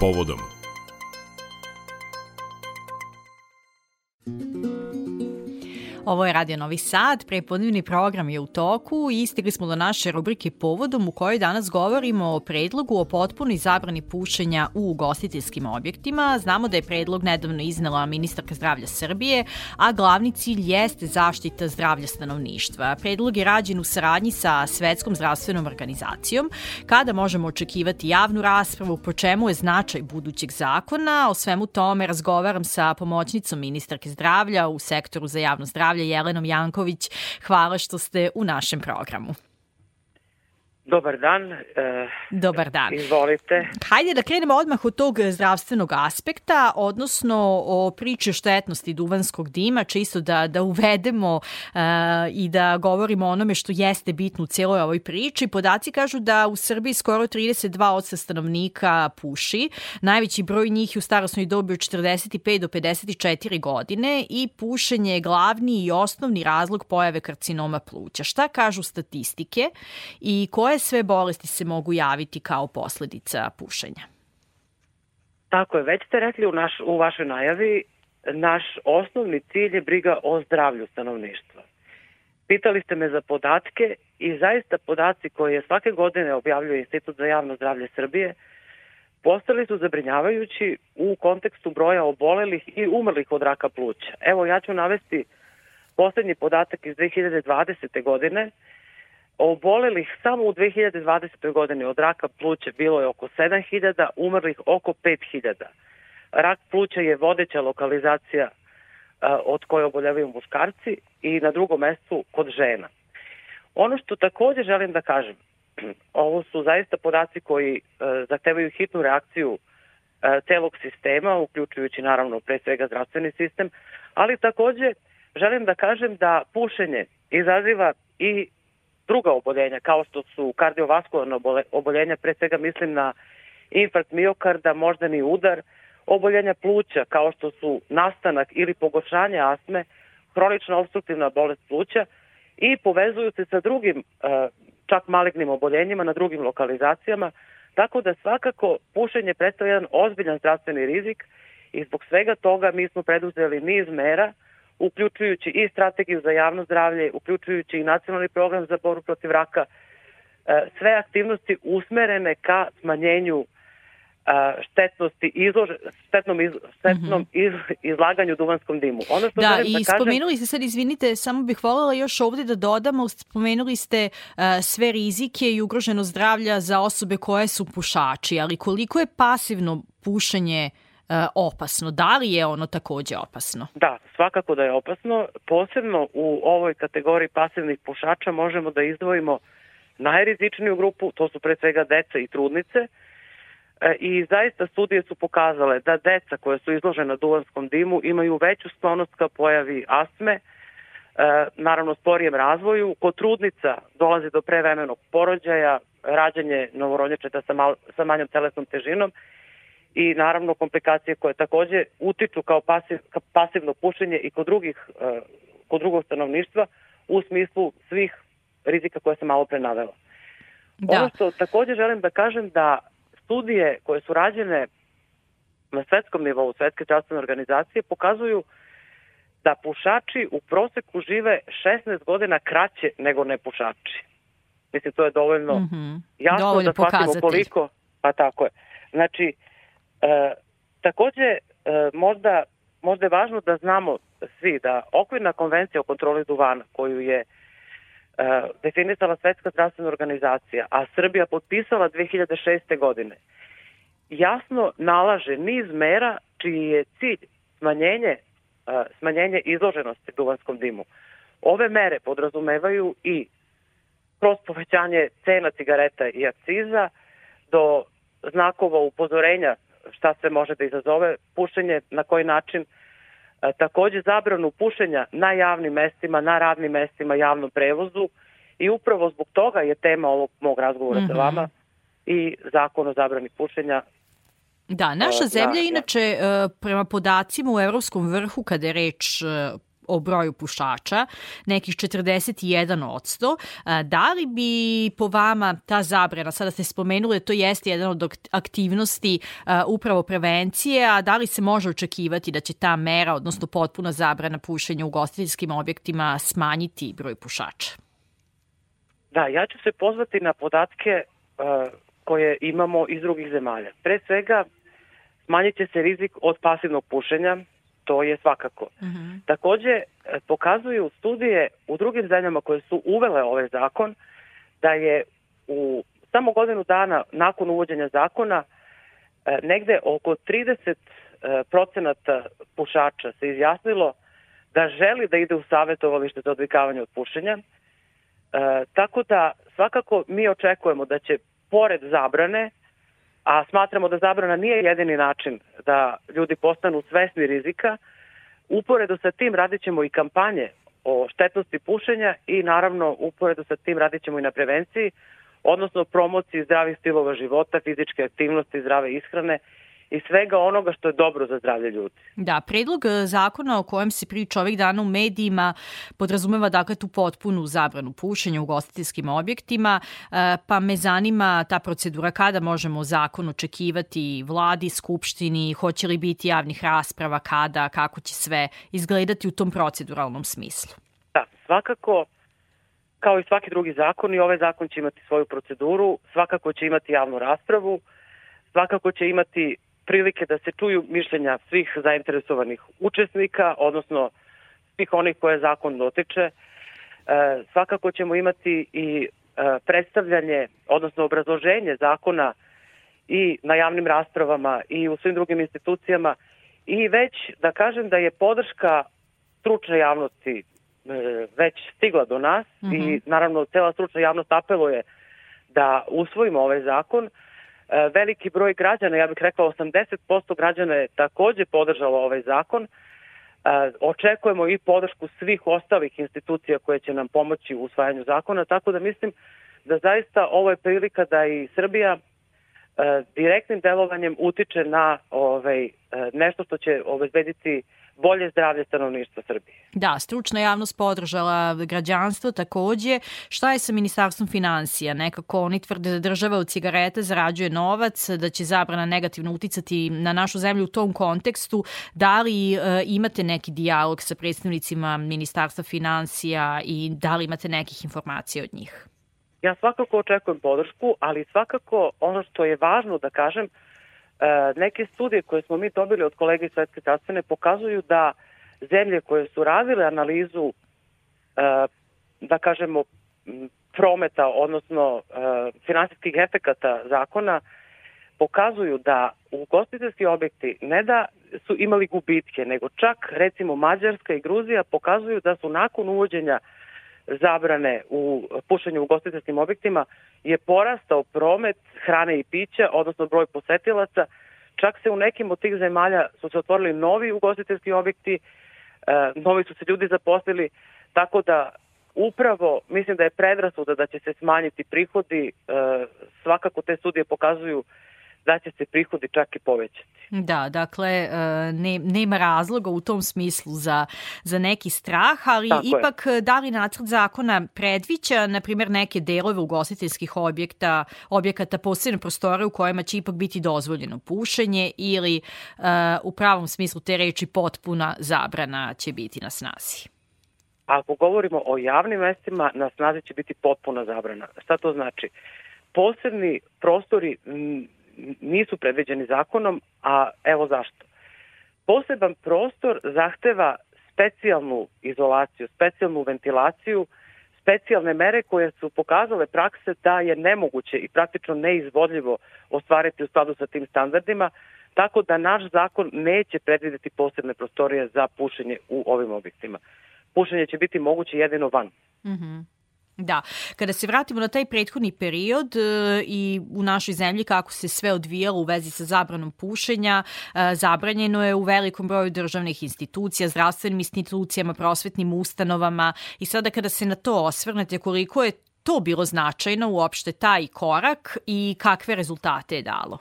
povodom. Ovo je Radio Novi Sad, prepodnevni program je u toku i stigli smo do naše rubrike Povodom u kojoj danas govorimo o predlogu o potpunoj zabrani pušenja u ugostiteljskim objektima. Znamo da je predlog nedavno iznela ministarka zdravlja Srbije, a glavni cilj jeste zaštita zdravlja stanovništva. Predlog je rađen u saradnji sa Svetskom zdravstvenom organizacijom. Kada možemo očekivati javnu raspravu, po čemu je značaj budućeg zakona, o svemu tome razgovaram sa pomoćnicom ministarke zdravlja u sektoru za javno zdravlje Jelenom Janković. Hvala što ste u našem programu. Dobar dan. E, Dobar dan. Izvolite. Hajde da krenemo odmah od tog zdravstvenog aspekta, odnosno o priči štetnosti duvanskog dima, čisto da, da uvedemo uh, i da govorimo o onome što jeste bitno u cijeloj ovoj priči. Podaci kažu da u Srbiji skoro 32% stanovnika puši. Najveći broj njih je u starosnoj dobi od 45 do 54 godine i pušenje je glavni i osnovni razlog pojave karcinoma pluća. Šta kažu statistike i koje sve bolesti se mogu javiti kao posledica pušenja? Tako je, već ste rekli u, naš, u vašoj najavi, naš osnovni cilj je briga o zdravlju stanovništva. Pitali ste me za podatke i zaista podaci koje svake godine objavljuje Institut za javno zdravlje Srbije postali su zabrinjavajući u kontekstu broja obolelih i umrlih od raka pluća. Evo ja ću navesti poslednji podatak iz 2020. godine Obolelih samo u 2020. godini od raka pluća bilo je oko 7000, umrlih oko 5000. Rak pluća je vodeća lokalizacija od koje oboljavaju muškarci i na drugom mestu kod žena. Ono što takođe želim da kažem, ovo su zaista podaci koji zahtevaju hitnu reakciju celog sistema, uključujući naravno pre svega zdravstveni sistem, ali takođe želim da kažem da pušenje izaziva i druga oboljenja, kao što su kardiovaskularno oboljenja, pre svega mislim na infarkt miokarda, moždani udar, oboljenja pluća, kao što su nastanak ili pogoršanje astme, hronična obstruktivna bolest pluća i povezuju se sa drugim e, čak malignim oboljenjima na drugim lokalizacijama, tako da svakako pušenje predstavlja jedan ozbiljan zdravstveni rizik i zbog svega toga mi smo preduzeli niz mera uključujući i strategiju za javno zdravlje, uključujući i nacionalni program za boru protiv raka, e, sve aktivnosti usmerene ka smanjenju e, štetnosti izlož, štetnom, iz, štetnom -hmm. iz, izlaganju duvanskom dimu. Ono što da, i da kažem, spomenuli ste sad, izvinite, samo bih voljela još ovde da dodamo, spomenuli ste uh, sve rizike i ugroženo zdravlja za osobe koje su pušači, ali koliko je pasivno pušenje uh, opasno. Da li je ono takođe opasno? Da, svakako da je opasno. Posebno u ovoj kategoriji pasivnih pušača možemo da izdvojimo najrizičniju grupu, to su pre svega deca i trudnice, e, i zaista studije su pokazale da deca koja su izložena duvanskom dimu imaju veću sklonost ka pojavi astme, e, naravno sporijem razvoju. Kod trudnica dolazi do prevremenog porođaja, rađanje novorodnjačeta sa, sa manjom telesnom težinom i naravno komplikacije koje takođe utiču kao pasiv, kao pasivno pušenje i kod drugih uh, kod drugog stanovništva u smislu svih rizika koje sam malo pre navela. Da. Ono što takođe želim da kažem da studije koje su rađene na svetskom nivou Svetske zdravstvene organizacije pokazuju da pušači u proseku žive 16 godina kraće nego nepušači. Mislim, to je dovoljno mm -hmm. jasno dovoljno da shvatimo koliko, pa tako je. Znači, E, takođe, e, možda, možda je važno da znamo svi da okvirna konvencija o kontroli duvana koju je e, definisala Svetska zdravstvena organizacija, a Srbija potpisala 2006. godine, jasno nalaže niz mera čiji je cilj smanjenje, e, smanjenje izloženosti duvanskom dimu. Ove mere podrazumevaju i kroz povećanje cena cigareta i akciza do znakova upozorenja šta se može da izazove pušenje, na koji način e, takođe zabranu pušenja na javnim mestima, na radnim mestima, javnom prevozu i upravo zbog toga je tema ovog mog razgovora mm -hmm. sa mhm. vama i zakon o zabrani pušenja Da, naša e, zemlja inače e, prema podacima u evropskom vrhu kada je reč o broju pušača, nekih 41%. Da li bi po vama ta zabrana, sada ste spomenuli, da to jeste jedan od aktivnosti upravo prevencije, a da li se može očekivati da će ta mera, odnosno potpuna zabrana pušenja u ugostiteljskim objektima smanjiti broj pušača? Da, ja ću se pozvati na podatke uh, koje imamo iz drugih zemalja. Pre svega, smanjit će se rizik od pasivnog pušenja, to je svakako. Uh mhm. -huh. Takođe, e, pokazuju studije u drugim zemljama koje su uvele ovaj zakon, da je u samo godinu dana nakon uvođenja zakona e, negde oko 30 procenata pušača se izjasnilo da želi da ide u savjetovalište za odvikavanje od pušenja, E, tako da svakako mi očekujemo da će pored zabrane, a smatramo da zabrana nije jedini način da ljudi postanu svesni rizika, uporedo sa tim radit ćemo i kampanje o štetnosti pušenja i naravno uporedo sa tim radit ćemo i na prevenciji, odnosno promociji zdravih stilova života, fizičke aktivnosti, zdrave ishrane i svega onoga što je dobro za zdravlje ljudi. Da, predlog e, zakona o kojem se priča ovih dana u medijima podrazumeva dakle tu potpunu zabranu pušenja u gostiteljskim objektima, e, pa me zanima ta procedura kada možemo zakon očekivati vladi, skupštini, hoće li biti javnih rasprava, kada, kako će sve izgledati u tom proceduralnom smislu. Da, svakako kao i svaki drugi zakon i ovaj zakon će imati svoju proceduru, svakako će imati javnu raspravu, svakako će imati prilike da se čuju mišljenja svih zainteresovanih učesnika, odnosno svih onih koje zakon dotiče. E, svakako ćemo imati i e, predstavljanje, odnosno obrazloženje zakona i na javnim raspravama i u svim drugim institucijama i već da kažem da je podrška stručne javnosti e, već stigla do nas mm -hmm. i mhm. naravno cela stručna javnost apeluje da usvojimo ovaj zakon, veliki broj građana, ja bih rekla 80% građana je takođe podržalo ovaj zakon. E, očekujemo i podršku svih ostalih institucija koje će nam pomoći u usvajanju zakona, tako da mislim da zaista ovo je prilika da i Srbija e, direktnim delovanjem utiče na ovaj, nešto što će obezbediti bolje zdravlje stanovništva Srbije. Da, stručna javnost podržala građanstvo takođe. Šta je sa Ministarstvom financija? Nekako oni tvrde da država od cigareta zarađuje novac, da će zabrana negativno uticati na našu zemlju u tom kontekstu. Da li e, imate neki dijalog sa predstavnicima Ministarstva financija i da li imate nekih informacija od njih? Ja svakako očekujem podršku, ali svakako ono što je važno da kažem, neke studije koje smo mi dobili od kolege Svetske zdravstvene pokazuju da zemlje koje su radile analizu e, da kažemo prometa, odnosno e, finansijskih efekata zakona, pokazuju da u gostiteljski objekti ne da su imali gubitke, nego čak recimo Mađarska i Gruzija pokazuju da su nakon uvođenja zabrane u pušenju u gostiteljskim objektima je porastao promet hrane i pića, odnosno broj posetilaca. Čak se u nekim od tih zemalja su se otvorili novi ugostiteljski objekti, e, novi su se ljudi zaposlili, tako da upravo mislim da je predrasuda da će se smanjiti prihodi, e, svakako te studije pokazuju da će se prihodi čak i povećati. Da, dakle, e, ne, nema razloga u tom smislu za, za neki strah, ali Tako ipak je. da li nacrt zakona predvića, na primjer, neke delove ugostiteljskih objekta, objekata posebne prostore u kojima će ipak biti dozvoljeno pušenje ili uh, u pravom smislu te reči potpuna zabrana će biti na snazi? Ako govorimo o javnim mestima, na snazi će biti potpuna zabrana. Šta to znači? Posebni prostori nisu predviđeni zakonom, a evo zašto. Poseban prostor zahteva specijalnu izolaciju, specijalnu ventilaciju, specijalne mere koje su pokazale prakse da je nemoguće i praktično neizvodljivo ostvariti u skladu sa tim standardima, tako da naš zakon neće predvideti posebne prostorije za pušenje u ovim objektima. Pušenje će biti moguće jedino van. Mm -hmm. Da, kada se vratimo na taj prethodni period e, i u našoj zemlji kako se sve odvijalo u vezi sa zabranom pušenja, e, zabranjeno je u velikom broju državnih institucija, zdravstvenim institucijama, prosvetnim ustanovama i sada kada se na to osvrnete koliko je to bilo značajno uopšte taj korak i kakve rezultate je dalo?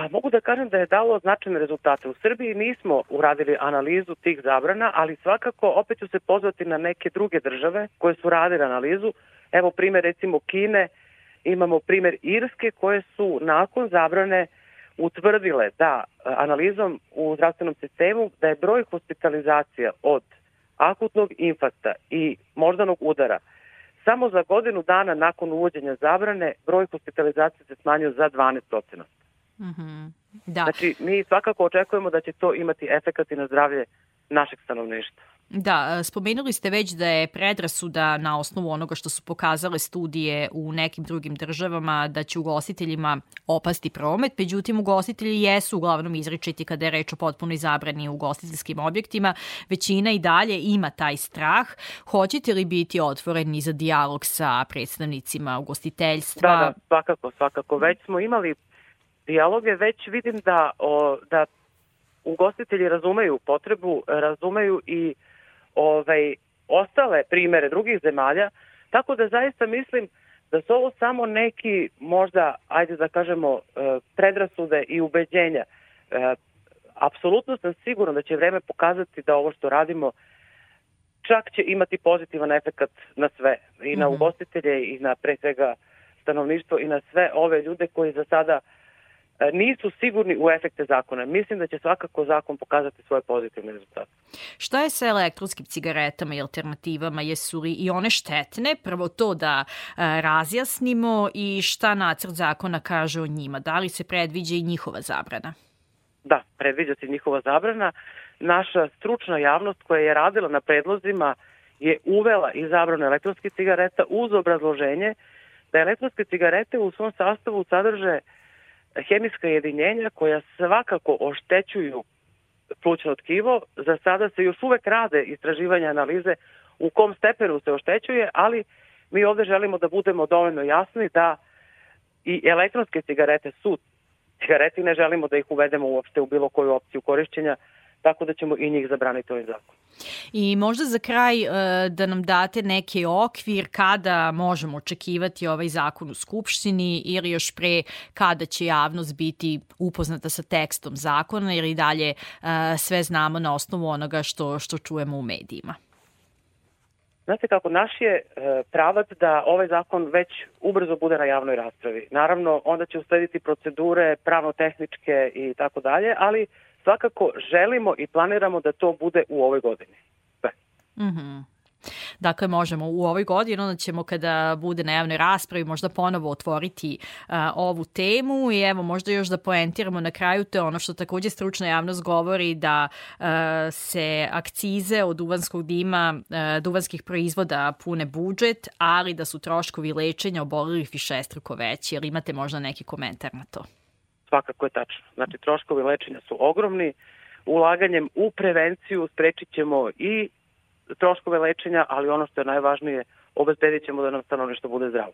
Pa mogu da kažem da je dalo značajne rezultate. U Srbiji nismo uradili analizu tih zabrana, ali svakako opet ću se pozvati na neke druge države koje su radile analizu. Evo primer recimo Kine, imamo primer Irske koje su nakon zabrane utvrdile da analizom u zdravstvenom sistemu da je broj hospitalizacija od akutnog infarkta i moždanog udara samo za godinu dana nakon uvođenja zabrane broj hospitalizacije se smanjio za 12%. Mm -hmm. Da. Znači, mi svakako očekujemo da će to imati efekat i na zdravlje našeg stanovništva. Da, spomenuli ste već da je predrasuda na osnovu onoga što su pokazale studije u nekim drugim državama da će ugostiteljima opasti promet, međutim ugostitelji jesu uglavnom izričiti kada je reč o potpunoj zabrani u ugostiteljskim objektima, većina i dalje ima taj strah. Hoćete li biti otvoreni za dijalog sa predstavnicima ugostiteljstva? Da, da, svakako, svakako. Već smo imali dijaloge, već vidim da, o, da ugostitelji razumeju potrebu, razumeju i ovaj, ostale primere drugih zemalja, tako da zaista mislim da su ovo samo neki možda, ajde da kažemo, e, predrasude i ubeđenja. E, apsolutno sam sigurna da će vreme pokazati da ovo što radimo čak će imati pozitivan efekt na sve, i na mm -hmm. ugostitelje i na pre svega stanovništvo i na sve ove ljude koji za sada uh, nisu sigurni u efekte zakona. Mislim da će svakako zakon pokazati svoje pozitivne rezultate. Šta je sa elektronskim cigaretama i alternativama? Jesu li i one štetne? Prvo to da e, razjasnimo i šta nacrt zakona kaže o njima. Da li se predviđa i njihova zabrana? Da, predviđa se njihova zabrana. Naša stručna javnost koja je radila na predlozima je uvela i zabranu elektronskih cigareta uz obrazloženje da elektronske cigarete u svom sastavu sadrže hemijska jedinjenja koja svakako oštećuju plućno tkivo. Za sada se još uvek rade istraživanja analize u kom stepenu se oštećuje, ali mi ovde želimo da budemo dovoljno jasni da i elektronske cigarete su cigareti, ne želimo da ih uvedemo uopšte u bilo koju opciju korišćenja, tako da ćemo i njih zabraniti ovim zakonom. I možda za kraj e, da nam date neki okvir kada možemo očekivati ovaj zakon u Skupštini ili još pre kada će javnost biti upoznata sa tekstom zakona ili dalje e, sve znamo na osnovu onoga što, što čujemo u medijima. Znate kako, naš je e, pravac da ovaj zakon već ubrzo bude na javnoj raspravi. Naravno, onda će uslediti procedure pravno-tehničke i tako dalje, ali svakako želimo i planiramo da to bude u ovoj godini. Sve. Mm -hmm. Dakle, možemo u ovoj godini, onda ćemo kada bude na javnoj raspravi možda ponovo otvoriti uh, ovu temu i evo možda još da poentiramo na kraju to ono što takođe stručna javnost govori da uh, se akcize od duvanskog dima, uh, duvanskih proizvoda pune budžet, ali da su troškovi lečenja obolelih višestruko veći. Jel imate možda neki komentar na to? Svakako je tačno. Znači, troškovi lečenja su ogromni. Ulaganjem u prevenciju sprečit ćemo i troškove lečenja, ali ono što je najvažnije, obezbedit ćemo da nam stanovništvo bude zdravo.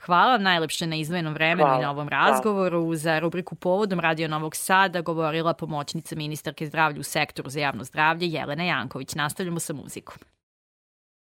Hvala najlepše na izvojenom vremenu Hvala. i na ovom razgovoru. Hvala. Za rubriku Povodom Radio Novog Sada govorila pomoćnica ministarke zdravlja u sektoru za javno zdravlje Jelena Janković. Nastavljamo sa muzikom.